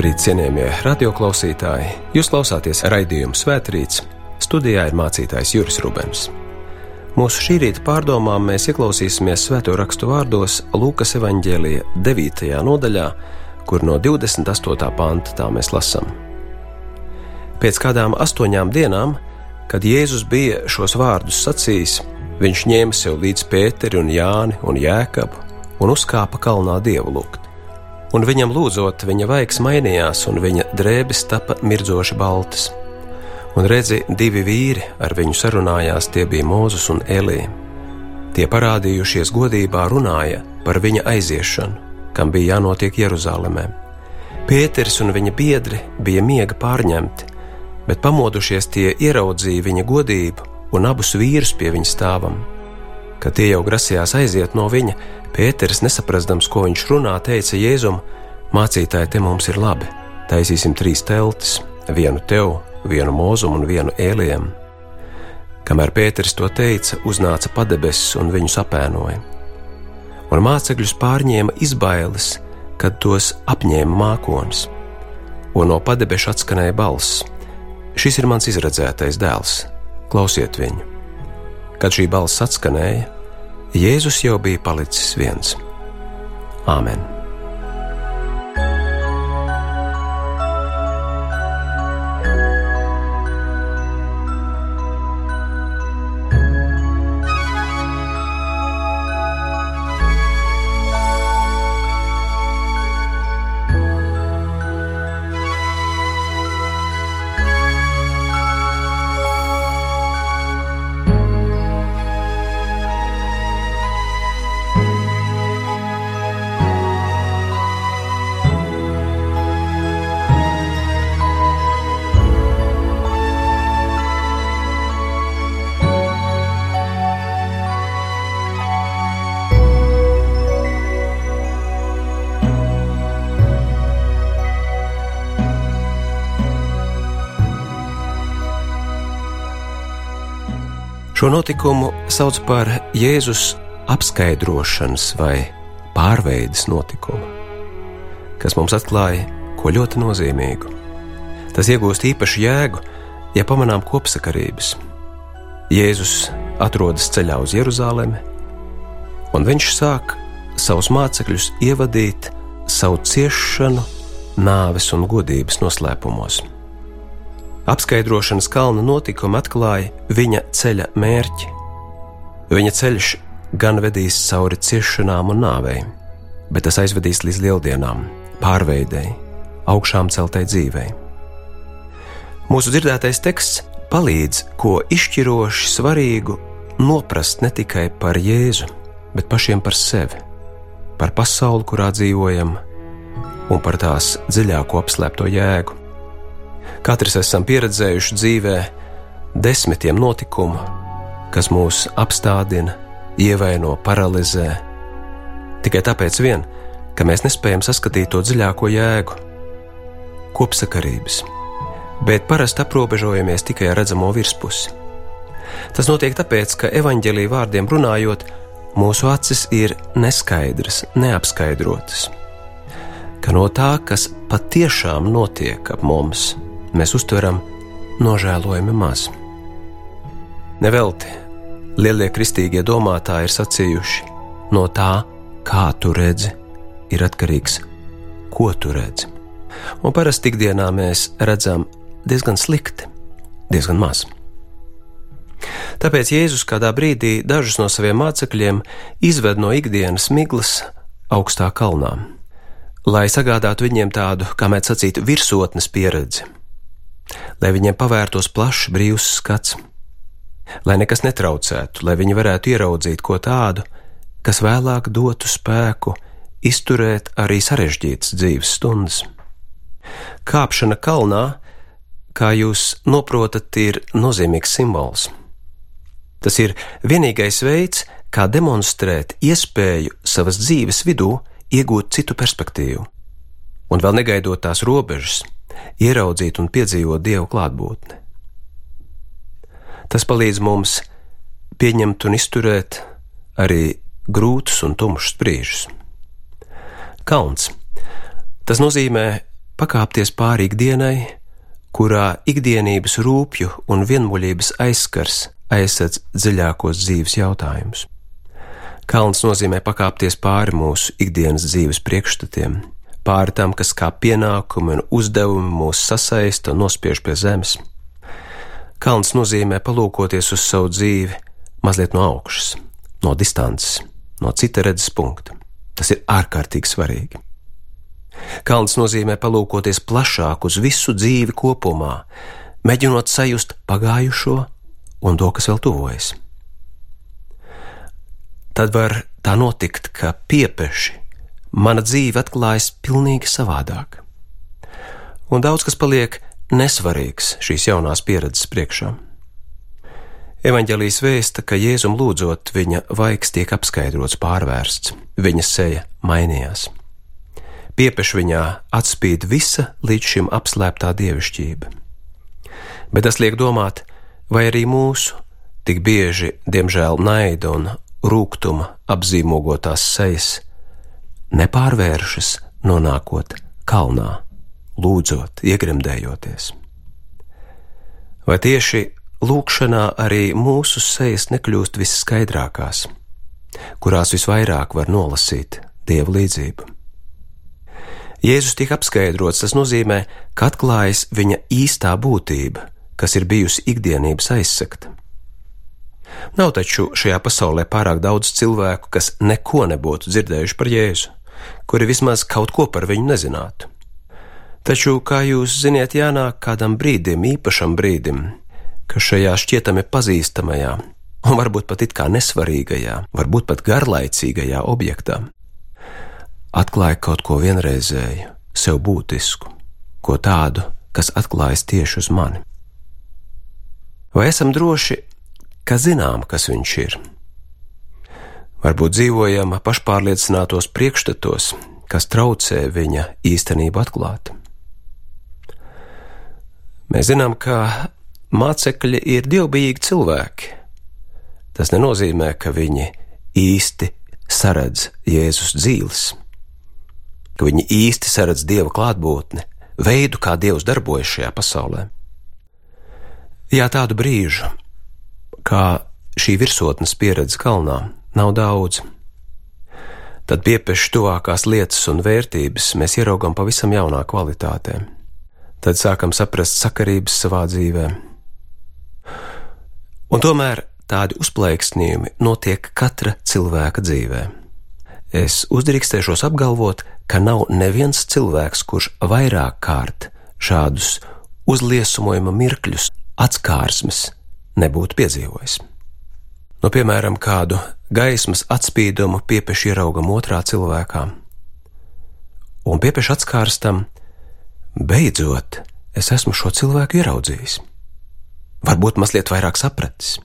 Labrīt, cienījamie radioklausītāji! Jūs klausāties raidījumu Svētrīts. Studijā ir mācītājs Juris Rubens. Mūsu šī rīta pārdomām mēs ieklausīsimies svēto rakstu vārdos Lūkas evanģēlija 9. nodaļā, kur no 28. panta tā mēs lasām. Pēc kādām astoņām dienām, kad Jēzus bija šos vārdus sacījis, viņš ņēma sev līdzi Pēteri un Jāni un Jēkabu un uzkāpa kalnā dievu lūgt un viņam lūdzot, viņa vaigs mainījās, un viņa drēbes tapa mirdzoši baltas. Un redzi, divi vīri ar viņu sarunājās, tie bija Mūzus un Elī. Tie parādījušies godībā runāja par viņa aiziešanu, kam bija jānotiek Jeruzalemē. Pēters un viņa biedri bija miega pārņemti, bet pamodušies tie ieraudzīja viņa godību un abus vīrus pie viņa stāvam. Kad tie jau grasījās aiziet no viņa, Pēters, nesaprastams, ko viņš runā, teica Jēzum: Mācītāji, te mums ir labi. Taisīsim trīs teltis, vienu tev, vienu mūzumu un vienu ēliem. Kamēr Pēters to teica, uznāca padebesis un viņu apēnoja. Un mācekļus pārņēma izbailes, kad tos apņēma mākonis, un no padebeša atskanēja balss: Šis ir mans izredzētais dēls, klausiet viņu! Kad šī balss atskanēja, Jēzus jau bija palicis viens. Āmen! Šo notikumu sauc par Jēzus apskaidrošanas vai pārveides notikumu, kas mums atklāja ko ļoti nozīmīgu. Tas iegūst īpašu jēgu, ja pamanām kopsakarības. Jēzus atrodas ceļā uz Jeruzalemi, un viņš sāk savus mācekļus ievadīt savu ciešanu, nāves un godības noslēpumos. Apskaidrošanas kalna notikumi atklāja viņa ceļa mērķi. Viņa ceļš gan vedīs cauri ciešanām un nāvei, bet tas aizvedīs līdz lieldienām, pārveidēji, augšām celtai dzīvei. Mūsu dzirdētais teksts palīdz ko izšķiroši svarīgu noprast ne tikai par Jēzu, bet pašiem par sevi, par pasauli, kurā dzīvojam, un par tās dziļāko apslēpto jēgu. Katrs esam pieredzējuši dzīvē desmitiem notikumu, kas mūs apstādina, ievaino, paralizē. Tikai tāpēc, vien, ka mēs nespējam saskatīt to dziļāko jēgu, kopsakarības, bet parasti aprobežojamies tikai ar redzamo virspusi. Tas notiek tāpēc, ka evaņģēlīja vārdiem runājot, mūsu acis ir neskaidras, neapskaidrotas, ka no tā, kas patiešām notiek ap mums, mēs uztveram nožēlojami maz. Nevelti lielie kristīgie domātāji ir sacījuši, no tā, kā tu redzi, ir atkarīgs, ko tu redzi. Un parasti ikdienā mēs redzam diezgan slikti, diezgan maz. Tāpēc Jēzus kādā brīdī dažus no saviem mācekļiem izved no ikdienas miglas augstā kalnā, lai sagādātu viņiem tādu, kā mēs sacītu, virsotnes pieredzi lai viņiem pavērtos plašs, brīvs skats, lai nekas netraucētu, lai viņi varētu ieraudzīt ko tādu, kas vēlāk dotu spēku izturēt arī sarežģītas dzīves stundas. Kāpšana kalnā, kā jūs noprotat, ir nozīmīgs simbols. Tas ir vienīgais veids, kā demonstrēt iespēju savas dzīves vidū iegūt citu perspektīvu, un vēl negaidot tās robežas, ieraudzīt un piedzīvot Dievu klātbūtni. Tas palīdz mums pieņemt un izturēt arī grūtus un tumšus brīžus. Kalns. Tas nozīmē pakāpties pāri ikdienai, kurā ikdienības rūpju un vienmuļības aizskars aizsadz dziļākos dzīves jautājumus. Kalns nozīmē pakāpties pāri mūsu ikdienas dzīves priekšstatiem, pāri tam, kas kā pienākumi un uzdevumi mūs sasaista un nospiež pie zemes. Kalns nozīmē palūkoties uz savu dzīvi mazliet no augšas, no distances, no cita redzes punkta. Tas ir ārkārtīgi svarīgi. Kalns nozīmē palūkoties plašāk uz visu dzīvi kopumā, mēģinot sajust pagājušo un to, kas vēl tuvojas. Tad var tā notikt, ka piepeši mana dzīve atklājas pilnīgi savādāk, un daudz kas paliek nesvarīgs šīs jaunās pieredzes priekšā. Evanģelijas vēsta, ka Jēzum lūdzot, viņa vaigs tiek apskaidrots, pārvērsts, viņa seja mainījās. Piepeš viņā atspīd visa līdz šim apslēptā dievišķība. Bet tas liek domāt, vai arī mūsu, tik bieži, diemžēl, naida un rūkuma apzīmogotās sejas nepārvēršas, nonākot kalnā, lūdzot, iegremdējoties. Vai tieši lūkšanā arī mūsu sejas nekļūst visskaidrākās, kurās visvairāk var nolasīt dievu līdzību. Jēzus tika apskaidrots, tas nozīmē, ka atklājas viņa īstā būtība, kas ir bijusi ikdienības aizsakta. Nav taču šajā pasaulē pārāk daudz cilvēku, kas neko nebūtu dzirdējuši par Jēzu, kuri vismaz kaut ko par viņu nezinātu. Taču, kā jūs ziniet, jānāk kādam brīdim, īpašam brīdim, ka šajā šķietami pazīstamajā, un varbūt pat it kā nesvarīgajā, varbūt pat garlaicīgajā objektā, atklāja kaut ko vienreizēju, sev būtisku, ko tādu, kas atklājas tieši uz mani. Vai esam droši, ka zinām, kas viņš ir? Varbūt dzīvojam pašpārliecinātos priekšstatos, kas traucē viņa īstenību atklāt. Mēs zinām, ka Mācekļi ir dievbijīgi cilvēki. Tas nenozīmē, ka viņi īsti saredz Jēzus dzīves, ka viņi īsti saredz Dieva klātbūtni, veidu, kā Dievs darbojas šajā pasaulē. Jā, tādu brīžu, kā šī virsotnes pieredze kalnā, nav daudz. Tad piepieši tuvākās lietas un vērtības mēs ieraugam pavisam jaunā kvalitātē. Tad sākam saprast sakarības savā dzīvēm Un tomēr tādi uzplaiksnījumi notiek katra cilvēka dzīvē. Es uzdrīkstēšos apgalvot, ka nav neviens cilvēks, kurš vairāk kārt šādus uzliesmojuma mirkļus, atskārsmes nebūtu piedzīvojis. Nu, piemēram, kādu gaismas atspīdumu piepeši ieraugam otrā cilvēkā, un piepeši atskārstam, beidzot, es esmu šo cilvēku ieraudzījis. Varbūt mazliet vairāk sapratis.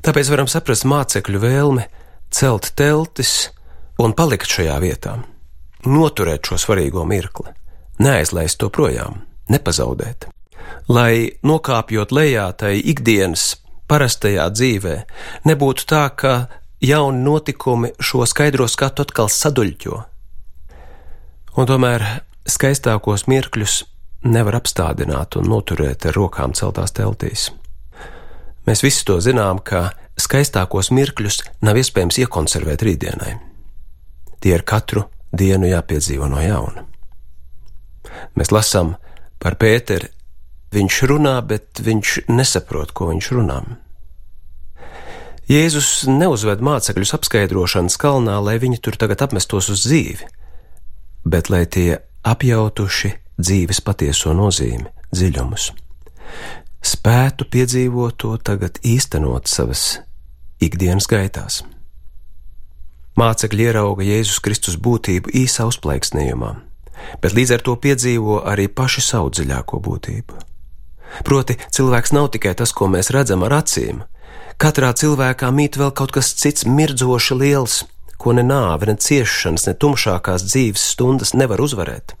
Tāpēc varam saprast mācekļu vēlmi celt teltis un palikt šajā vietā, noturēt šo svarīgo mirkli, neaizlaist to projām, nepazaudēt. Lai nokāpjot lejā tai ikdienas parastajā dzīvē, nebūtu tā, ka jauni notikumi šo skaidro skatu atkal saduļķo. Un tomēr skaistākos mirkļus nevar apstādināt un noturēt ar rokām celtās teltīs. Mēs visi to zinām, ka skaistākos mirkļus nav iespējams iekonservēt rītdienai. Tie ir katru dienu jāpiedzīvo no jauna. Mēs lasām par Pēteru. Viņš runā, bet viņš nesaprot, ko viņš runā. Jēzus neuzved mācekļus apskaidrošanas kalnā, lai viņi tur tagad apmestos uz dzīvi, bet lai tie apjautuši dzīves patieso nozīmi, dziļumus. Spētu piedzīvot to tagad īstenot savas ikdienas gaitās. Mācekļi ierauga Jēzus Kristus būtību īsā uzplaiksnījumā, bet līdz ar to piedzīvo arī paši savu dziļāko būtību. Proti, cilvēks nav tikai tas, ko mēs redzam ar acīm. Katrā cilvēkā mīt vēl kaut kas cits, mirdzoši liels, ko ne nāve, ne ciešanas, ne tumšākās dzīves stundas nevar uzvarēt.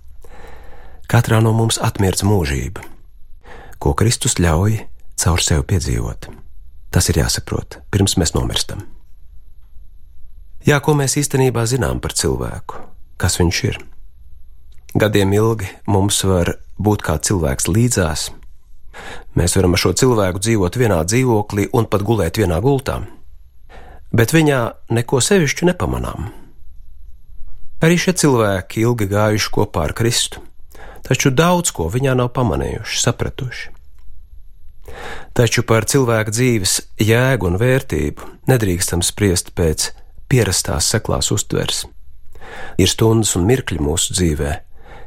Katrā no mums atmirdz mūžība, ko Kristus ļauj caur sevi piedzīvot. Tas ir jāsaprot, pirms mēs nomirstam. Jā, ko mēs īstenībā zinām par cilvēku, kas viņš ir? Gadiem ilgi mums var būt kā cilvēks līdzās. Mēs varam ar šo cilvēku dzīvot vienā dzīvoklī un pat gulēt vienā gultā, bet viņā neko sevišķu nepamanām. Arī šie cilvēki ilgi gājuši kopā ar Kristu, taču daudz ko viņā nav pamanījuši, sapratuši. Taču par cilvēka dzīves jēgu un vērtību nedrīkstam spriest pēc pierastās seklās uztveres. Ir stundas un mirkļi mūsu dzīvē,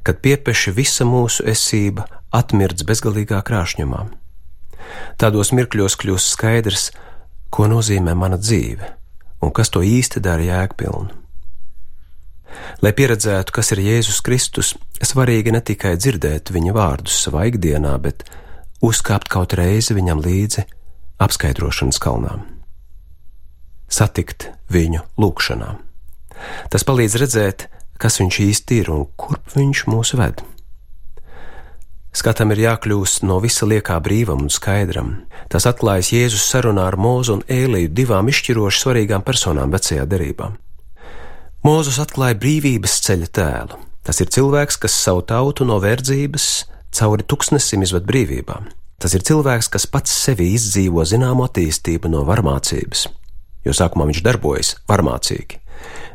kad piepeši visa mūsu esība atmirdz bezgalīgā krāšņumā. Tādos mirkļos kļūst skaidrs, ko nozīmē mana dzīve un kas to īsti dara jēgpilnu. Lai pieredzētu, kas ir Jēzus Kristus, svarīgi ne tikai dzirdēt viņa vārdus savā ikdienā, bet uzkāpt kaut reizi viņam līdzi apskaidrošanas kalnām, satikt viņu lūgšanā. Tas palīdz redzēt, kas viņš īsti ir un kurp viņš mūs ved. Skatam ir jākļūst no visa liekā brīvam un skaidram. Tas atklājas Jēzus sarunā ar Mūzu un Ēliju, divām izšķiroši svarīgām personām vecajā derībā. Mūzus atklāja brīvības ceļa tēlu. Tas ir cilvēks, kas savu tautu no verdzības cauri tuksnesim izved brīvībā. Tas ir cilvēks, kas pats sevi izdzīvo zināmu attīstību no varmācības, jo sākumā viņš darbojas varmācīgi,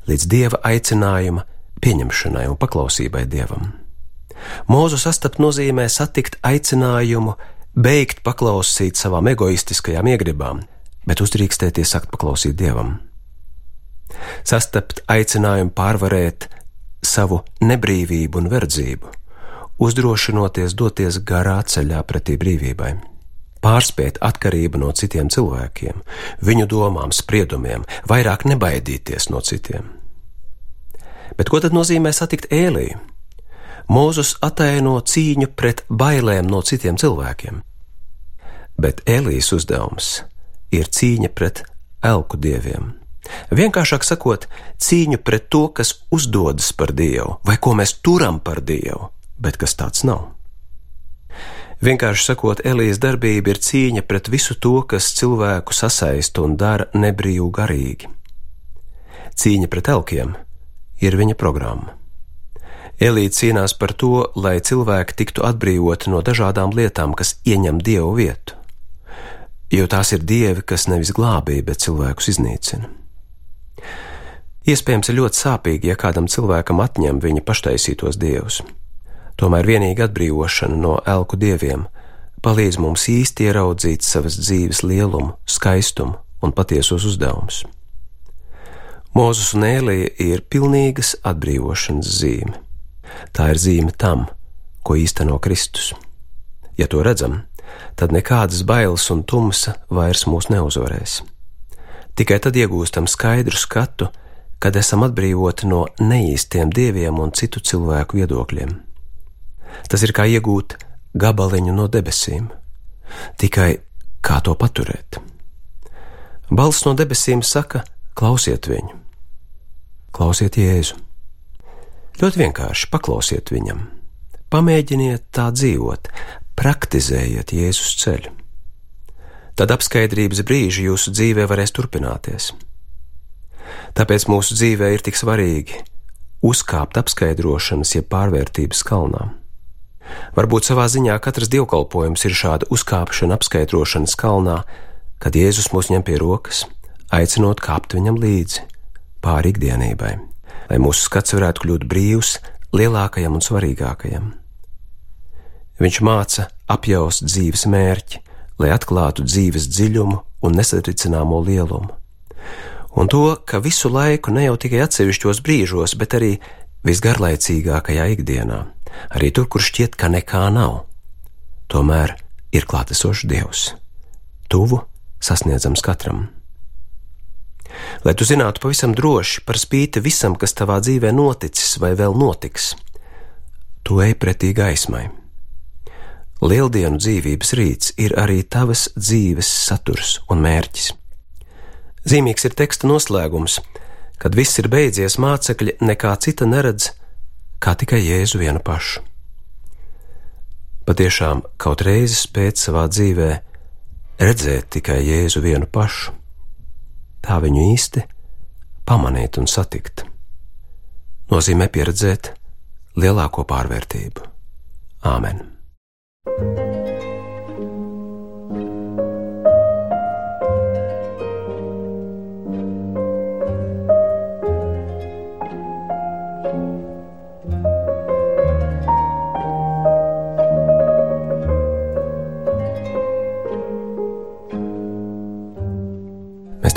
līdz dieva aicinājuma pieņemšanai un paklausībai dievam. Mūzu sastapt nozīmē satikt aicinājumu, beigt paklausīt savām egoistiskajām iegribām, bet uzdrīkstēties sakt paklausīt dievam. Sastapt aicinājumu pārvarēt savu nebrīvību un verdzību, uzdrošinoties doties garā ceļā pretī brīvībai pārspēt atkarību no citiem cilvēkiem, viņu domām, spriedumiem, vairāk nebaidīties no citiem. Bet ko tad nozīmē satikt Ēliju? Mūzus ataino cīņu pret bailēm no citiem cilvēkiem. Bet Elijas uzdevums ir cīņa pret elku dieviem. Vienkāršāk sakot, cīņu pret to, kas uzdodas par dievu, vai ko mēs turam par dievu, bet kas tāds nav. Vienkārši sakot, Elijas darbība ir cīņa pret visu to, kas cilvēku sasaista un dara nebrīvu garīgi. Cīņa pret elkiem ir viņa programma. Elīte cīnās par to, lai cilvēki tiktu atbrīvoti no dažādām lietām, kas ieņem dievu vietu. Jo tās ir dievi, kas nevis glābīja, bet cilvēkus iznīcina. Iespējams, ir ļoti sāpīgi, ja kādam cilvēkam atņem viņa paštaisītos dievus. Tomēr vienīga atbrīvošana no elku dieviem palīdz mums īsti ieraudzīt savas dzīves lielumu, skaistumu un patiesos uzdevumus. Mūzus un Ēlija ir pilnīgas atbrīvošanas zīme. Tā ir zīme tam, ko īsteno Kristus. Ja to redzam, tad nekādas bailes un tumsa vairs mūs neuzvarēs. Tikai tad iegūstam skaidru skatu, kad esam atbrīvoti no neīstiem dieviem un citu cilvēku viedokļiem. Tas ir kā iegūt gabaliņu no debesīm, tikai kā to paturēt. Balsts no debesīm saka: klausiet viņu, klausiet Jēzu. Ļoti vienkārši paklausiet viņam, pamēģiniet tā dzīvot, praktizējiet Jēzus ceļu. Tad apskaidrības brīži jūsu dzīvē varēs turpināties. Tāpēc mūsu dzīvē ir tik svarīgi uzkāpt apskaidrošanas, jeb pārvērtības kalnām. Varbūt savā ziņā katrs dievkalpojums ir šāda uzkāpšana apskaidrošanas kalnā, kad Jēzus mūs ņem pie rokas, aicinot kāpt viņam līdzi pāri ikdienībai lai mūsu skats varētu kļūt brīvs lielākajam un svarīgākajam. Viņš māca apjaust dzīves mērķi, lai atklātu dzīves dziļumu un nesatricināmo lielumu. Un to, ka visu laiku ne jau tikai atsevišķos brīžos, bet arī visgarlaicīgākajā ikdienā, arī tur, kur šķiet, ka nekā nav, tomēr ir klātesošs Dievs, tuvu sasniedzams katram. Lai tu zinātu pavisam droši par spīti visam, kas tavā dzīvē noticis vai vēl notiks, tu ej pretī gaismai. Lieldienu dzīvības rīts ir arī tavas dzīves saturs un mērķis. Zīmīgs ir teksta noslēgums, kad viss ir beidzies, mācekļi nekā cita neredz, kā tikai Jēzu vienu pašu. Patiešām kaut reizi spēt savā dzīvē redzēt tikai Jēzu vienu pašu tā viņu īsti pamanīt un satikt. Nozīmē pieredzēt lielāko pārvērtību. Āmen! Mēs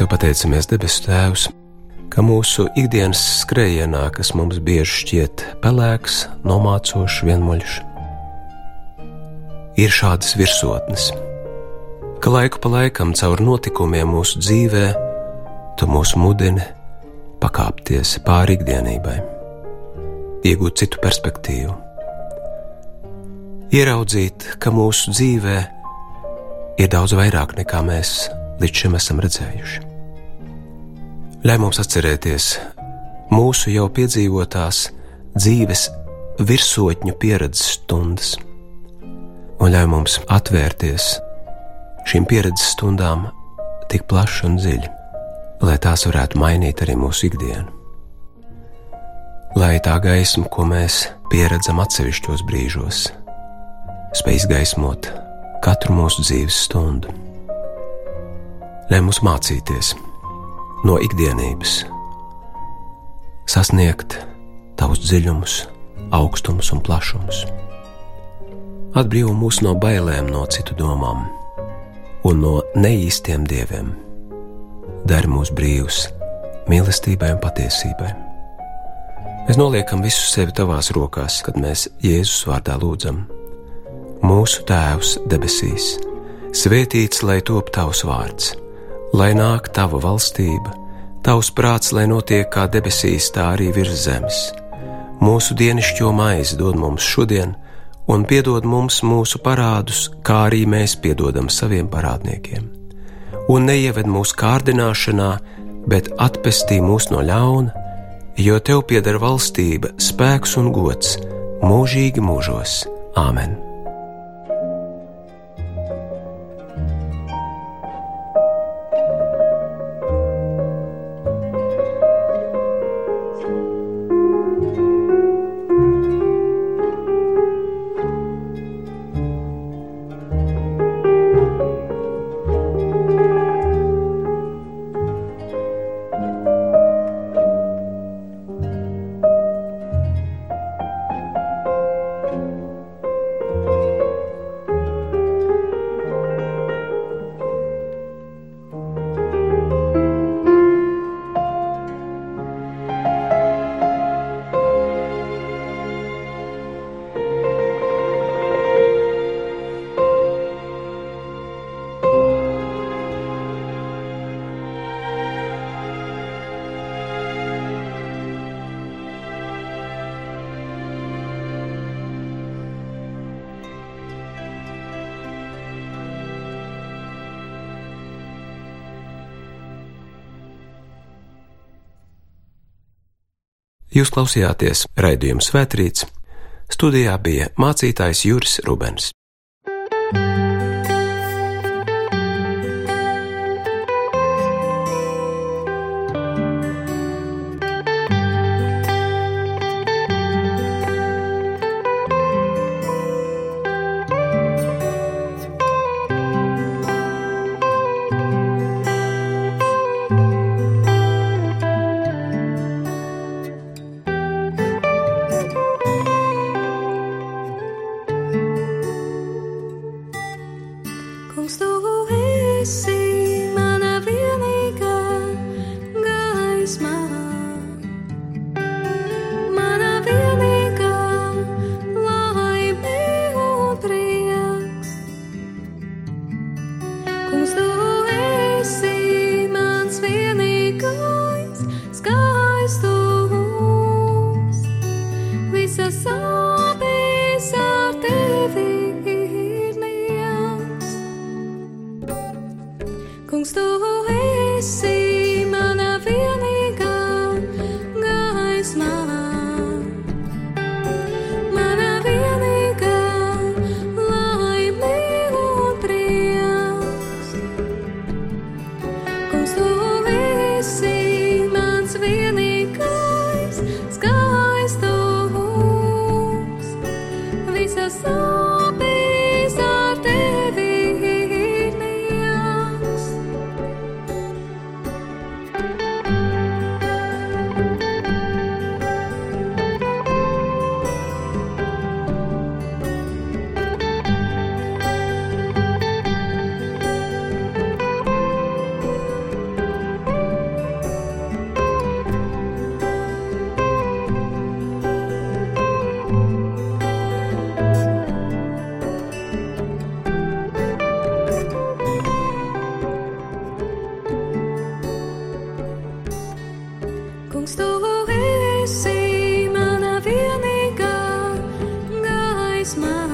te pateicamies, debesu Tēvs, ka mūsu ikdienas skrējienā, kas mums bieži šķiet pelēks, nomācošs, vienmuļš, ir šādas virsotnes, ka laiku pa laikam caur notikumiem mūsu dzīvē tu mūs mudini pakāpties pāri ikdienībai, iegūt citu perspektīvu, ieraudzīt, ka mūsu dzīvē ir daudz vairāk nekā mēs līdz šim esam redzējuši. Ļauj mums atcerēties mūsu jau piedzīvotās dzīves virsotņu pieredzes stundas, un ļauj mums atvērties šīm pieredzes stundām tik plaši un dziļi, lai tās varētu mainīt arī mūsu ikdienu. Lai tā gaisma, ko mēs pieredzam atsevišķos brīžos, spēj izgaismot katru mūsu dzīves stundu ļauj mums mācīties no ikdienības, sasniegt tavus dziļumus, augstumus un plašumus. Atbrīvo mūs no bailēm, no citu domām un no neīstiem dieviem. Dari mūs brīvus mīlestībai un patiesībai. Mēs noliekam visu sevi tavās rokās, kad mēs Jēzus vārdā lūdzam. Mūsu Tēvs debesīs, svētīts lai top tavs vārds lai nāk tava valstība, tavs prāts, lai notiek kā debesīs, tā arī virs zemes. Mūsu dienascho maizi dod mums šodien, un piedod mums mūsu parādus, kā arī mēs piedodam saviem parādniekiem. Un neieved mūsu kārdināšanā, bet atpestī mūs no ļauna, jo tev pieder valstība, spēks un gods mūžīgi mūžos. Āmen! Jūs klausījāties raidījuma Svētrīts. Studijā bija mācītājs Juris Rubens. Kungs, tu so smile.